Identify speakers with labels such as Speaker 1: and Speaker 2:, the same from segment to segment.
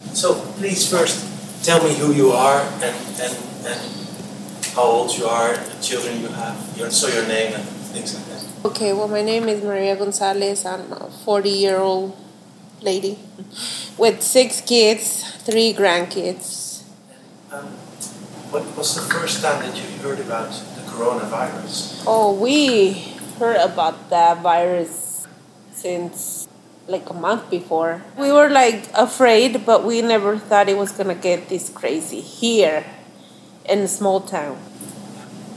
Speaker 1: So please first tell me who you are and, and, and how old you are, the children you have, your, so your name and things like that.
Speaker 2: Okay, well, my name is Maria Gonzalez. I'm a 40 year old lady with six kids, three grandkids.
Speaker 1: Um, what was the first time that you heard about the coronavirus?
Speaker 2: Oh, we heard about that virus since like a month before. We were like afraid, but we never thought it was gonna get this crazy here in a small town.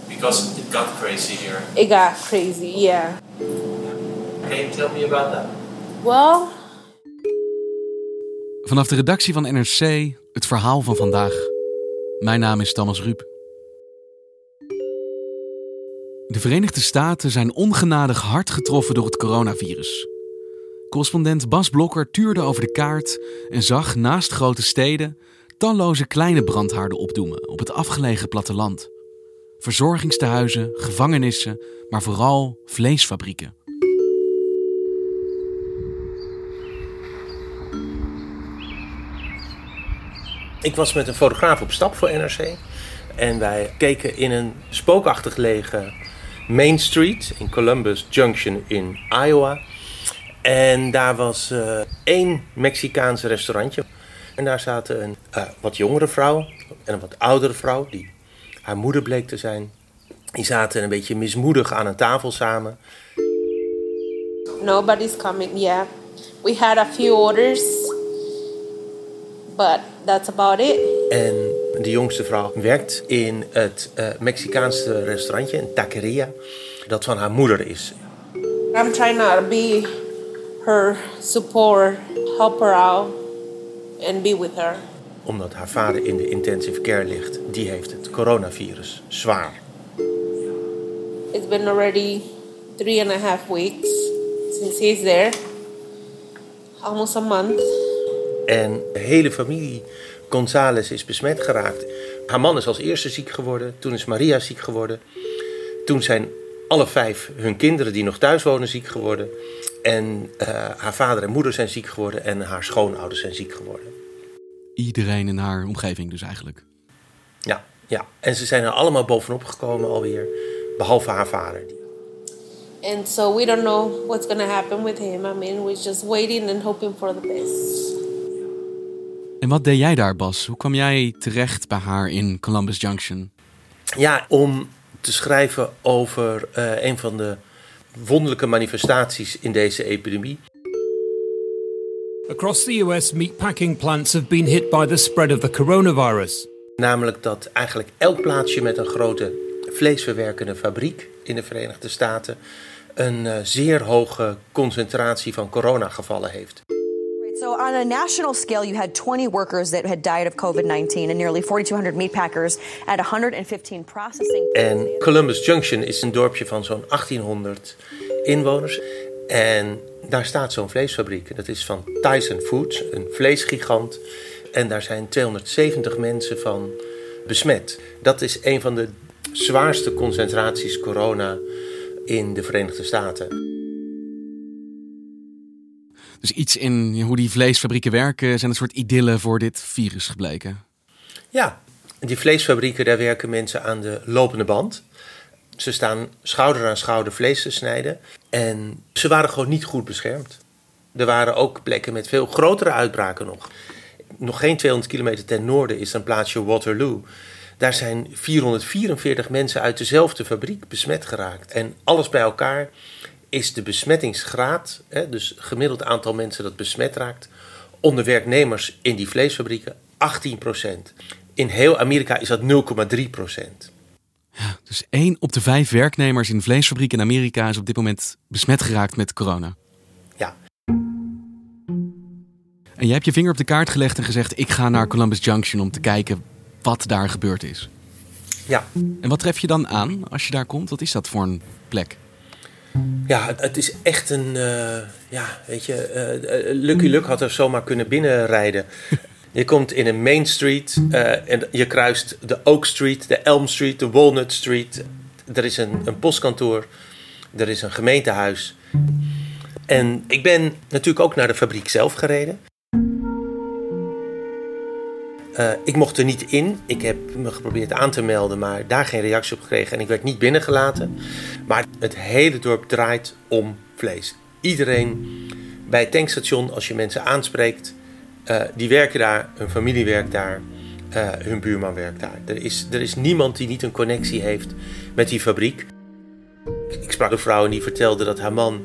Speaker 1: Because it got crazy here.
Speaker 2: It got crazy, yeah.
Speaker 1: Can you tell me about that?
Speaker 2: Well,
Speaker 3: Vanaf de redactie van NRC het verhaal van vandaag. Mijn naam is Thomas Ruip. De Verenigde Staten zijn ongenadig hard getroffen door het coronavirus. Correspondent Bas Blokker tuurde over de kaart en zag naast grote steden talloze kleine brandhaarden opdoemen op het afgelegen platteland. Verzorgingstehuizen, gevangenissen, maar vooral vleesfabrieken.
Speaker 1: Ik was met een fotograaf op stap voor NRC. En wij keken in een spookachtig gelegen Main Street in Columbus Junction in Iowa. En daar was eh, één Mexicaans restaurantje. En daar zaten een eh, wat jongere vrouw en een wat oudere vrouw, die haar moeder bleek te zijn. Die zaten een beetje mismoedig aan een tafel samen.
Speaker 2: nobody's coming. Yeah, we had a few orders, but that's about it.
Speaker 1: En de jongste vrouw werkt in het eh, Mexicaanse restaurantje, een taqueria, dat van haar moeder is.
Speaker 2: I'm trying to be her support, help her out, and be with her.
Speaker 1: Omdat haar vader in de intensive care ligt, die heeft het coronavirus zwaar.
Speaker 2: It's been already three and a half weeks since he's there, almost a month.
Speaker 1: En de hele familie González is besmet geraakt. Haar man is als eerste ziek geworden, toen is Maria ziek geworden. Toen zijn alle vijf hun kinderen die nog thuis wonen ziek geworden. En eh, haar vader en moeder zijn ziek geworden en haar schoonouders zijn ziek geworden.
Speaker 3: Iedereen in haar omgeving dus eigenlijk.
Speaker 1: Ja, ja. En ze zijn er allemaal bovenop gekomen alweer, behalve haar vader.
Speaker 2: And so we don't know what's gonna happen with him. I mean, we're just waiting and hoping for the best.
Speaker 3: En wat deed jij daar, Bas? Hoe kwam jij terecht bij haar in Columbus Junction?
Speaker 1: Ja, om te schrijven over eh, een van de wonderlijke manifestaties in deze epidemie.
Speaker 4: Across the US, meatpacking plants have been hit by the spread of the coronavirus.
Speaker 1: Namelijk dat eigenlijk elk plaatsje met een grote vleesverwerkende fabriek in de Verenigde Staten een eh, zeer hoge concentratie van coronagevallen heeft.
Speaker 5: So, on a national scale, you had 20 workers that had died of COVID 19 and nearly 4,200 meatpackers at 115 processing.
Speaker 1: En Columbus Junction is een dorpje van zo'n 1800 inwoners. En daar staat zo'n vleesfabriek. Dat is van Tyson Foods, een vleesgigant. En daar zijn 270 mensen van besmet. Dat is een van de zwaarste concentraties corona in de Verenigde Staten.
Speaker 3: Dus iets in hoe die vleesfabrieken werken zijn een soort idylle voor dit virus gebleken.
Speaker 1: Ja, die vleesfabrieken, daar werken mensen aan de lopende band. Ze staan schouder aan schouder vlees te snijden. En ze waren gewoon niet goed beschermd. Er waren ook plekken met veel grotere uitbraken nog. nog geen 200 kilometer ten noorden is een plaatsje Waterloo. Daar zijn 444 mensen uit dezelfde fabriek besmet geraakt. En alles bij elkaar is de besmettingsgraad, hè, dus gemiddeld aantal mensen dat besmet raakt, onder werknemers in die vleesfabrieken 18% In heel Amerika is dat 0,3
Speaker 3: Ja, dus één op de vijf werknemers in vleesfabrieken in Amerika is op dit moment besmet geraakt met corona.
Speaker 1: Ja.
Speaker 3: En jij hebt je vinger op de kaart gelegd en gezegd: Ik ga naar Columbus Junction om te kijken wat daar gebeurd is.
Speaker 1: Ja.
Speaker 3: En wat tref je dan aan als je daar komt? Wat is dat voor een plek?
Speaker 1: Ja, het, is echt een. eh, ja, weet je. eh, Lucky Luck had er zomaar kunnen binnenrijden. Je komt in een Main Street eh, en je kruist de Oak Street, de Elm Street, de Walnut Street. Er is een, een postkantoor, er is een gemeentehuis. En ik ben natuurlijk ook naar de fabriek zelf gereden. Eh, ik mocht er niet in. Ik heb me geprobeerd aan te melden, maar daar geen reactie op gekregen. En ik werd niet binnengelaten. Maar het hele dorp draait om vlees. Iedereen bij het tankstation, als je mensen aanspreekt, eh, die werken daar, hun familie werkt daar, eh, hun buurman werkt daar. Er is, er is niemand die niet een connectie heeft met die fabriek. Ik sprak een vrouw en die vertelde dat haar man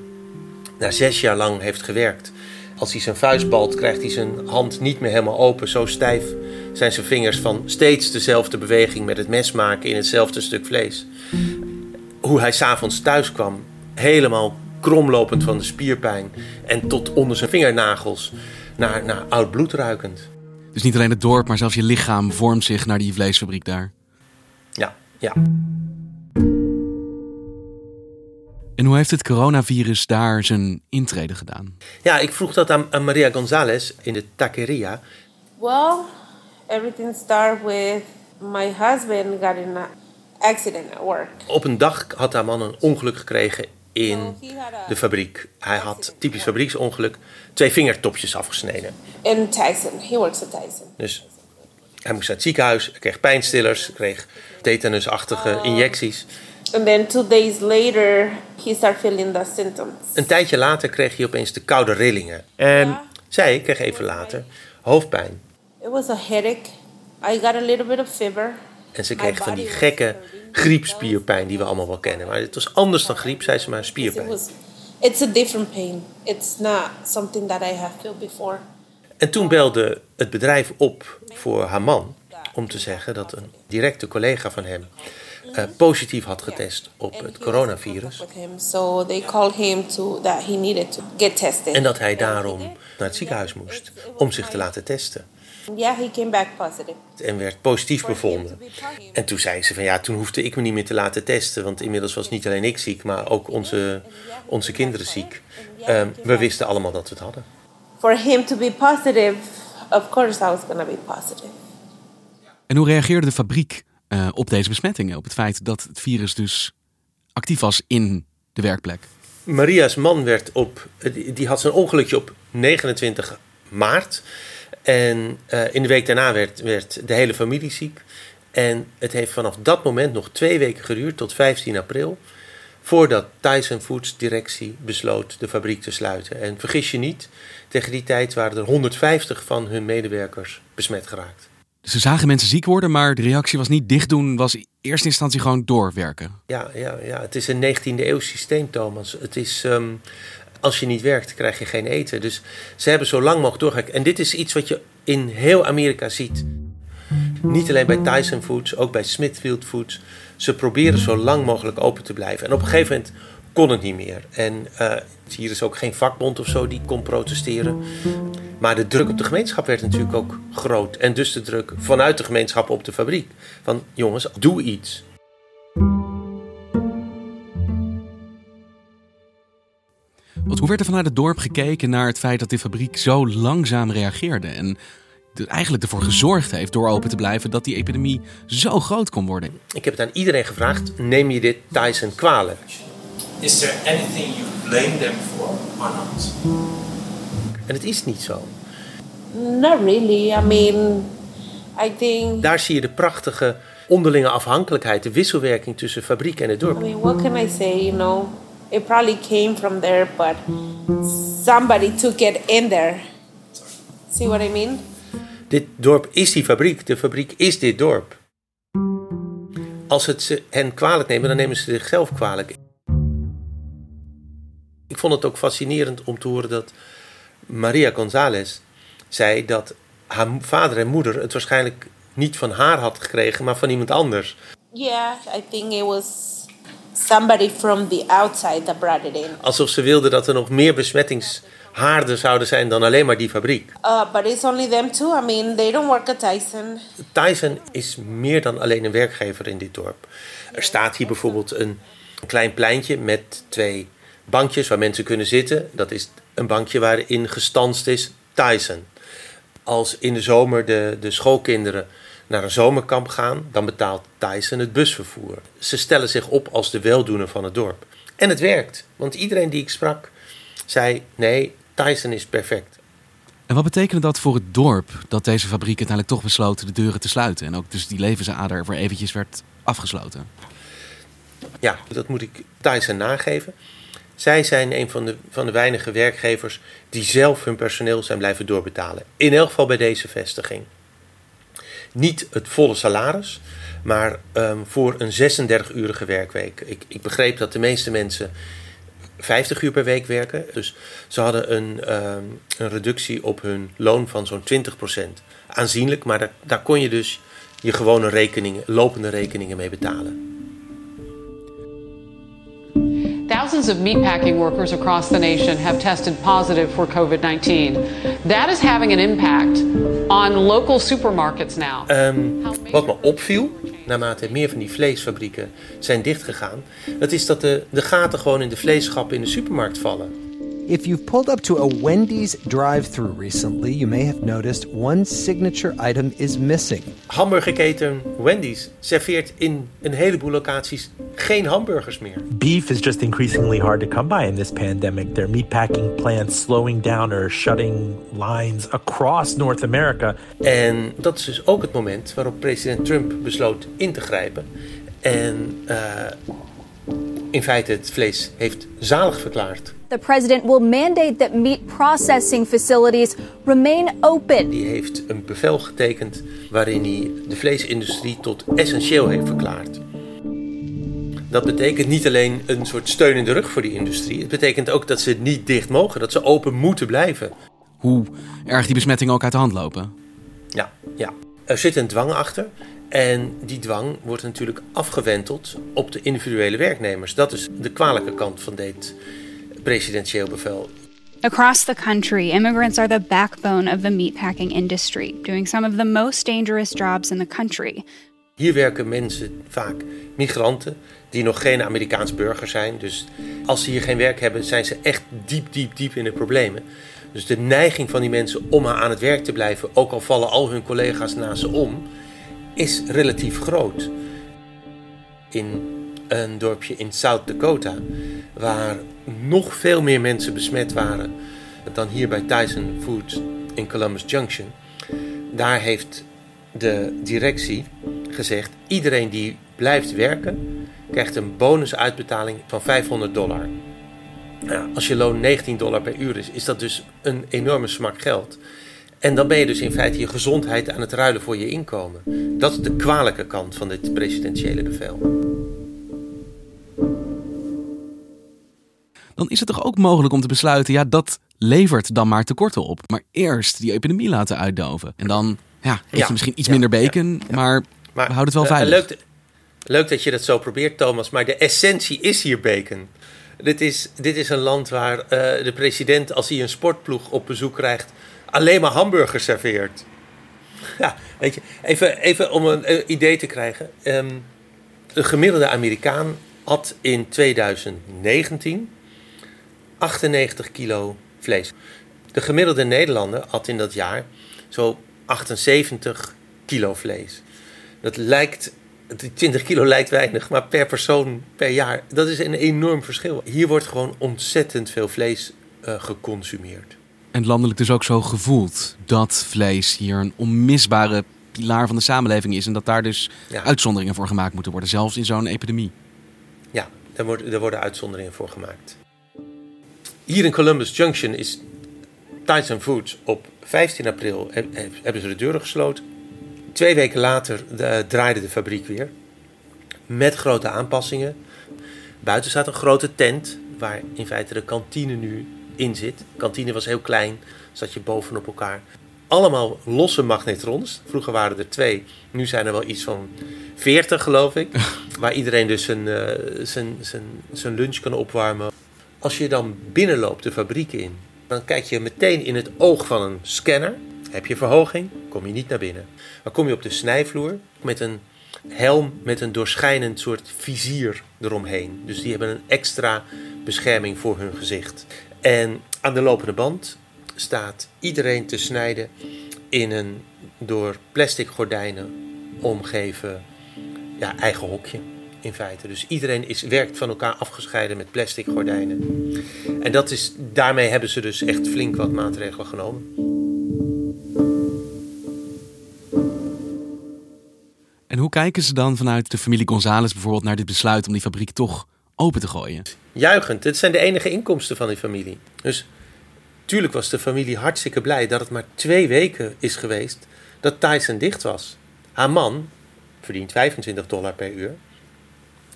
Speaker 1: na zes jaar lang heeft gewerkt. Als hij zijn vuist balt, krijgt hij zijn hand niet meer helemaal open. Zo stijf zijn zijn vingers van steeds dezelfde beweging met het mes maken in hetzelfde stuk vlees. Hoe hij s'avonds thuis kwam, helemaal kromlopend van de spierpijn en tot onder zijn vingernagels naar, naar oud bloed ruikend.
Speaker 3: Dus niet alleen het dorp, maar zelfs je lichaam vormt zich naar die vleesfabriek daar.
Speaker 1: Ja, ja.
Speaker 3: En hoe heeft het coronavirus daar zijn intrede gedaan?
Speaker 1: Ja, ik vroeg dat aan, aan Maria González in de taqueria.
Speaker 2: Well, everything started with my husband got in an accident at work.
Speaker 1: Op een dag had haar man een ongeluk gekregen in de fabriek. Hij had, typisch fabrieksongeluk, twee vingertopjes afgesneden.
Speaker 2: In Tyson. He works at Tyson.
Speaker 1: Dus hij moest naar het ziekenhuis, hij kreeg pijnstillers, kreeg tetanusachtige injecties.
Speaker 2: And then two days later, he started feeling the symptoms.
Speaker 1: Een tijdje later kreeg hij opeens de koude rillingen. En zij kreeg even later hoofdpijn.
Speaker 2: It was a headache. I got a little bit of fever.
Speaker 1: En ze kreeg van die gekke griepspierpijn die we allemaal wel kennen. Maar het was anders dan griep, zei ze maar
Speaker 2: It
Speaker 1: spierpijn.
Speaker 2: was, it's a different pain. It's not something that I have felt before.
Speaker 1: En toen belde het bedrijf op voor haar man om te zeggen dat een directe collega van hem eh, positief had getest op het coronavirus. En dat hij daarom naar het ziekenhuis moest om zich te laten testen.
Speaker 2: Yeah, he came back positive.
Speaker 1: En werd positief bevonden. En toen zei ze van ja, toen hoefde ik me niet meer te laten testen. Want inmiddels was niet alleen ik ziek, maar ook onze, onze kinderen ziek. Ehm, we wisten allemaal dat we het hadden.
Speaker 2: For him to be positive, of course I was going to be positive.
Speaker 3: En hoe reageerde de fabriek eh, op deze besmettingen? Op het feit dat het virus dus actief was in de werkplek?
Speaker 1: Maria's man werd op, die had zijn ongelukje op 29 maart. En eh, in de week daarna werd, werd de hele familie ziek. En het heeft vanaf dat moment nog twee weken geduurd, tot 15 april. Voordat Tyson Foods directie besloot de fabriek te sluiten. En vergis je niet, tegen die tijd waren er 150 van hun medewerkers besmet geraakt.
Speaker 3: Ze zagen mensen ziek worden, maar de reactie was niet dicht doen, was in eerste instantie gewoon doorwerken.
Speaker 1: Ja, ja, ja, het is een 19e eeuw systeem, Thomas. Het is, ehm, als je niet werkt, krijg je geen eten. Dus ze hebben zo lang mogelijk doorgewerkt. En dit is iets wat je in heel Amerika ziet. Niet alleen bij Tyson Foods, ook bij Smithfield Foods. Ze proberen zo lang mogelijk open te blijven. En op een gegeven moment kon het niet meer. En eh, hier is ook geen vakbond of zo die kon protesteren. Maar de druk op de gemeenschap werd natuurlijk ook groot. En dus de druk vanuit de gemeenschap op de fabriek. Van jongens, doe iets.
Speaker 3: Want hoe werd er vanuit het dorp gekeken naar het feit dat die fabriek zo langzaam reageerde en er eigenlijk ervoor gezorgd heeft door open te blijven dat die epidemie zo groot kon worden?
Speaker 1: Ik heb het aan iedereen gevraagd: neem je dit Tyson kwalijk?
Speaker 6: Is there anything you blame them for or not?
Speaker 1: En het is niet zo.
Speaker 2: Not really. I mean, I think.
Speaker 1: Daar zie je de prachtige onderlinge afhankelijkheid, de wisselwerking tussen fabriek en het
Speaker 2: I
Speaker 1: dorp.
Speaker 2: mean, what can I say? You know, it probably came from there, but somebody took it in there. See what I mean?
Speaker 1: Dit dorp is die fabriek. De fabriek is dit dorp. Als het ze hen kwalijk nemen, dan nemen ze zichzelf kwalijk. Ik vond het ook fascinerend om te horen dat Maria González zei dat haar vader en moeder het waarschijnlijk niet van haar had gekregen, maar van iemand anders.
Speaker 2: Yeah, I think it was somebody from the outside that brought it in.
Speaker 1: Alsof ze wilde dat er nog meer besmettingshaarden zouden zijn dan alleen maar die fabriek.
Speaker 2: Uh, but it's only them too. I mean, they don't work at Tyson.
Speaker 1: Tyson is meer dan alleen een werkgever in dit dorp. Er staat hier bijvoorbeeld een klein pleintje met twee bankjes waar mensen kunnen zitten. Dat is een bankje waarin gestanst is Tyson. Als in de zomer de, de schoolkinderen naar een zomerkamp gaan, dan betaalt Tyson het busvervoer. Ze stellen zich op als de weldoener van het dorp. En het werkt, want iedereen die ik sprak zei: nee, Tyson is perfect.
Speaker 3: En wat betekende dat voor het dorp dat deze fabriek uiteindelijk toch besloten de deuren te sluiten en ook dus die levensader voor eventjes werd afgesloten?
Speaker 1: Ja, dat moet ik Tyson nageven. Zij zijn een van de, van de weinige werkgevers die zelf hun personeel zijn blijven doorbetalen. In elk geval bij deze vestiging. Niet het volle salaris, maar um, voor een 36-urige werkweek. Ik, ik begreep dat de meeste mensen 50 uur per week werken. Dus ze hadden een, um, een reductie op hun loon van zo'n 20%. Aanzienlijk, maar daar, daar kon je dus je gewone rekeningen, lopende rekeningen mee betalen.
Speaker 7: Thousands of meatpacking workers across the nation have tested positive for COVID 19. That is having an impact on local supermarkets now.
Speaker 1: Um, wat me opviel, naarmate meer van die vleesfabrieken zijn dichtgegaan, dat is dat de, de gaten gewoon in de vleesschappen in de supermarkt vallen.
Speaker 8: If you've pulled up to a Wendy's drive-through recently, you may have noticed one signature item is missing.
Speaker 1: Hamburgerketen Wendy's serveert in een heleboel locaties geen hamburgers meer.
Speaker 9: Beef is just increasingly hard to come by in this pandemic. Their meatpacking plants slowing down or shutting lines across North America.
Speaker 1: En dat is dus ook het moment waarop president Trump besloot in te grijpen en uh, in feite het vlees heeft zalig verklaard.
Speaker 10: The president will mandate that meat processing facilities remain open.
Speaker 1: Die heeft een bevel getekend waarin hij de vleesindustrie tot essentieel heeft verklaard. Dat betekent niet alleen een soort steun in de rug voor die industrie. Het betekent ook dat ze niet dicht mogen, dat ze open moeten blijven.
Speaker 3: Hoe erg die besmettingen ook uit de hand lopen.
Speaker 1: Ja, ja. Er zit een dwang achter. En die dwang wordt natuurlijk afgewenteld op de individuele werknemers. Dat is de kwalijke kant van dit presidentieel bevel.
Speaker 11: Across the country, immigrants are the backbone of the meatpacking industry, doing some of the most dangerous jobs in the country.
Speaker 1: Hier werken mensen, vaak migranten, die nog geen Amerikaans burger zijn. Dus als ze hier geen werk hebben, zijn ze echt diep, diep, diep in de problemen. Dus de neiging van die mensen om aan het werk te blijven, ook al vallen al hun collega's naast ze om, is relatief groot. In een dorpje in South Dakota, waar nog veel meer mensen besmet waren dan hier bij Tyson Foods in Columbus Junction. Daar heeft de directie gezegd: iedereen die blijft werken, krijgt een bonusuitbetaling van 500 dollar. Nou, als je loon 19 dollar per uur is, is dat dus een enorme smak geld. En dan ben je dus in feite je gezondheid aan het ruilen voor je inkomen. Dat is de kwalijke kant van dit presidentiële bevel.
Speaker 3: Dan is het toch ook mogelijk om te besluiten, ja, dat levert dan maar tekorten op. Maar eerst die epidemie laten uitdoven. En dan, ja, ja, misschien iets ja, minder bacon, ja, maar, maar we houden het wel uh, veilig.
Speaker 1: Leuk, leuk dat je dat zo probeert, Thomas. Maar de essentie is hier bacon. Dit is, dit is een land waar uh, de president, als hij een sportploeg op bezoek krijgt, alleen maar hamburgers serveert. Ja, weet je, even, even om een idee te krijgen. Um, een gemiddelde Amerikaan had in 2019 98 kilo vlees. De gemiddelde Nederlander had in dat jaar zo 78 kilo vlees. Dat lijkt, 20 kilo lijkt weinig, maar per persoon per jaar, dat is een enorm verschil. Hier wordt gewoon ontzettend veel vlees uh, geconsumeerd.
Speaker 3: En landelijk dus ook zo gevoeld dat vlees hier een onmisbare pilaar van de samenleving is. En dat daar dus ja. uitzonderingen voor gemaakt moeten worden, zelfs in zo'n epidemie.
Speaker 1: Ja, daar worden, daar worden uitzonderingen voor gemaakt. Hier in Columbus Junction is Tyson Foods op 15 april hebben ze de deuren gesloten. Twee weken later draaide de fabriek weer. Met grote aanpassingen. Buiten staat een grote tent waar in feite de kantine nu in zit. De kantine was heel klein, zat je bovenop elkaar. Allemaal losse magnetrons. Vroeger waren er twee, nu zijn er wel iets van 40 geloof ik. waar iedereen dus zijn, eh, zijn, zijn, zijn lunch kan opwarmen. Als je dan binnenloopt de fabriek in, dan kijk je meteen in het oog van een scanner. Heb je verhoging, kom je niet naar binnen. Dan kom je op de snijvloer met een helm met een doorschijnend soort vizier eromheen. Dus die hebben een extra bescherming voor hun gezicht. En aan de lopende band staat iedereen te snijden in een door plastic gordijnen omgeven ja, eigen hokje. In feite. Dus iedereen is, werkt van elkaar afgescheiden met plastic gordijnen. En dat is, daarmee hebben ze dus echt flink wat maatregelen genomen.
Speaker 3: En hoe kijken ze dan vanuit de familie González bijvoorbeeld naar dit besluit om die fabriek toch open te gooien?
Speaker 1: Juichend. Het zijn de enige inkomsten van die familie. Dus tuurlijk was de familie hartstikke blij dat het maar twee weken is geweest dat Tyson dicht was. Haar man verdient 25 dollar per uur.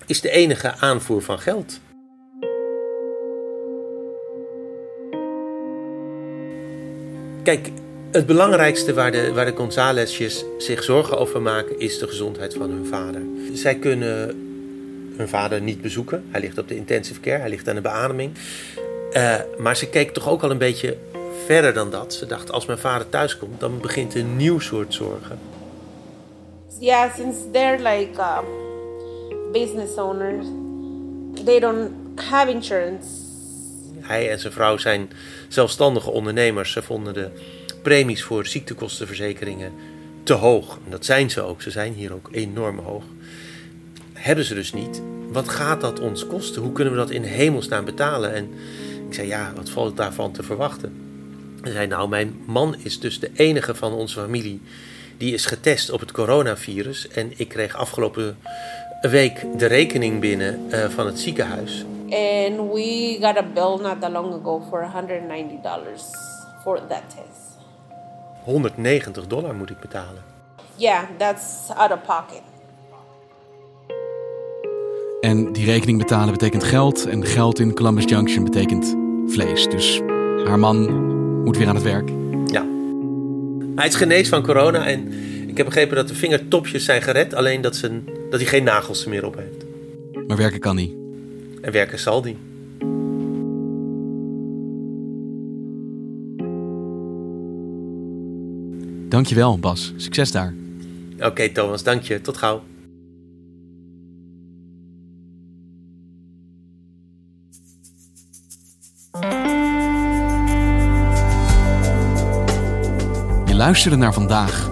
Speaker 1: Is de enige aanvoer van geld. Kijk, het belangrijkste waar de, waar de Gonzalesjes zich zorgen over maken is de gezondheid van hun vader. Zij kunnen hun vader niet bezoeken. Hij ligt op de intensive care, hij ligt aan de beademing. Uh, maar ze keek toch ook al een beetje verder dan dat. Ze dacht, als mijn vader thuis komt, dan begint een nieuw soort zorgen.
Speaker 2: Yeah, since they're like uh, business owners, they don't have insurance.
Speaker 1: Hij en zijn vrouw zijn zelfstandige ondernemers. Ze vonden de premies voor ziektekostenverzekeringen te hoog. En dat zijn ze ook. Ze zijn hier ook enorm hoog. Hebben ze dus niet. Wat gaat dat ons kosten? Hoe kunnen we dat in hemelsnaam betalen? En ik zei, ja, wat valt daarvan te verwachten? Hij zei, nou, mijn man is dus de enige van onze familie die is getest op het coronavirus. En ik kreeg afgelopen week de rekening binnen uh, van het ziekenhuis.
Speaker 2: And we got a bill not that long ago for 190 dollars for that test.
Speaker 1: 190 dollar moet ik betalen.
Speaker 2: Yeah, that's out of pocket.
Speaker 3: En die rekening betalen betekent geld. En geld in Columbus Junction betekent vlees. Dus haar man moet weer aan het werk.
Speaker 1: Ja. Hij is genees van corona. En ik heb begrepen dat de vingertopjes zijn gered. Alleen dat, zijn, dat hij geen nagels meer op heeft.
Speaker 3: Maar werken kan hij.
Speaker 1: En werken zal hij.
Speaker 3: Dankjewel, Bas. Succes daar.
Speaker 1: Oké, Thomas, dank je. Tot gauw.
Speaker 3: Je luisterde naar vandaag,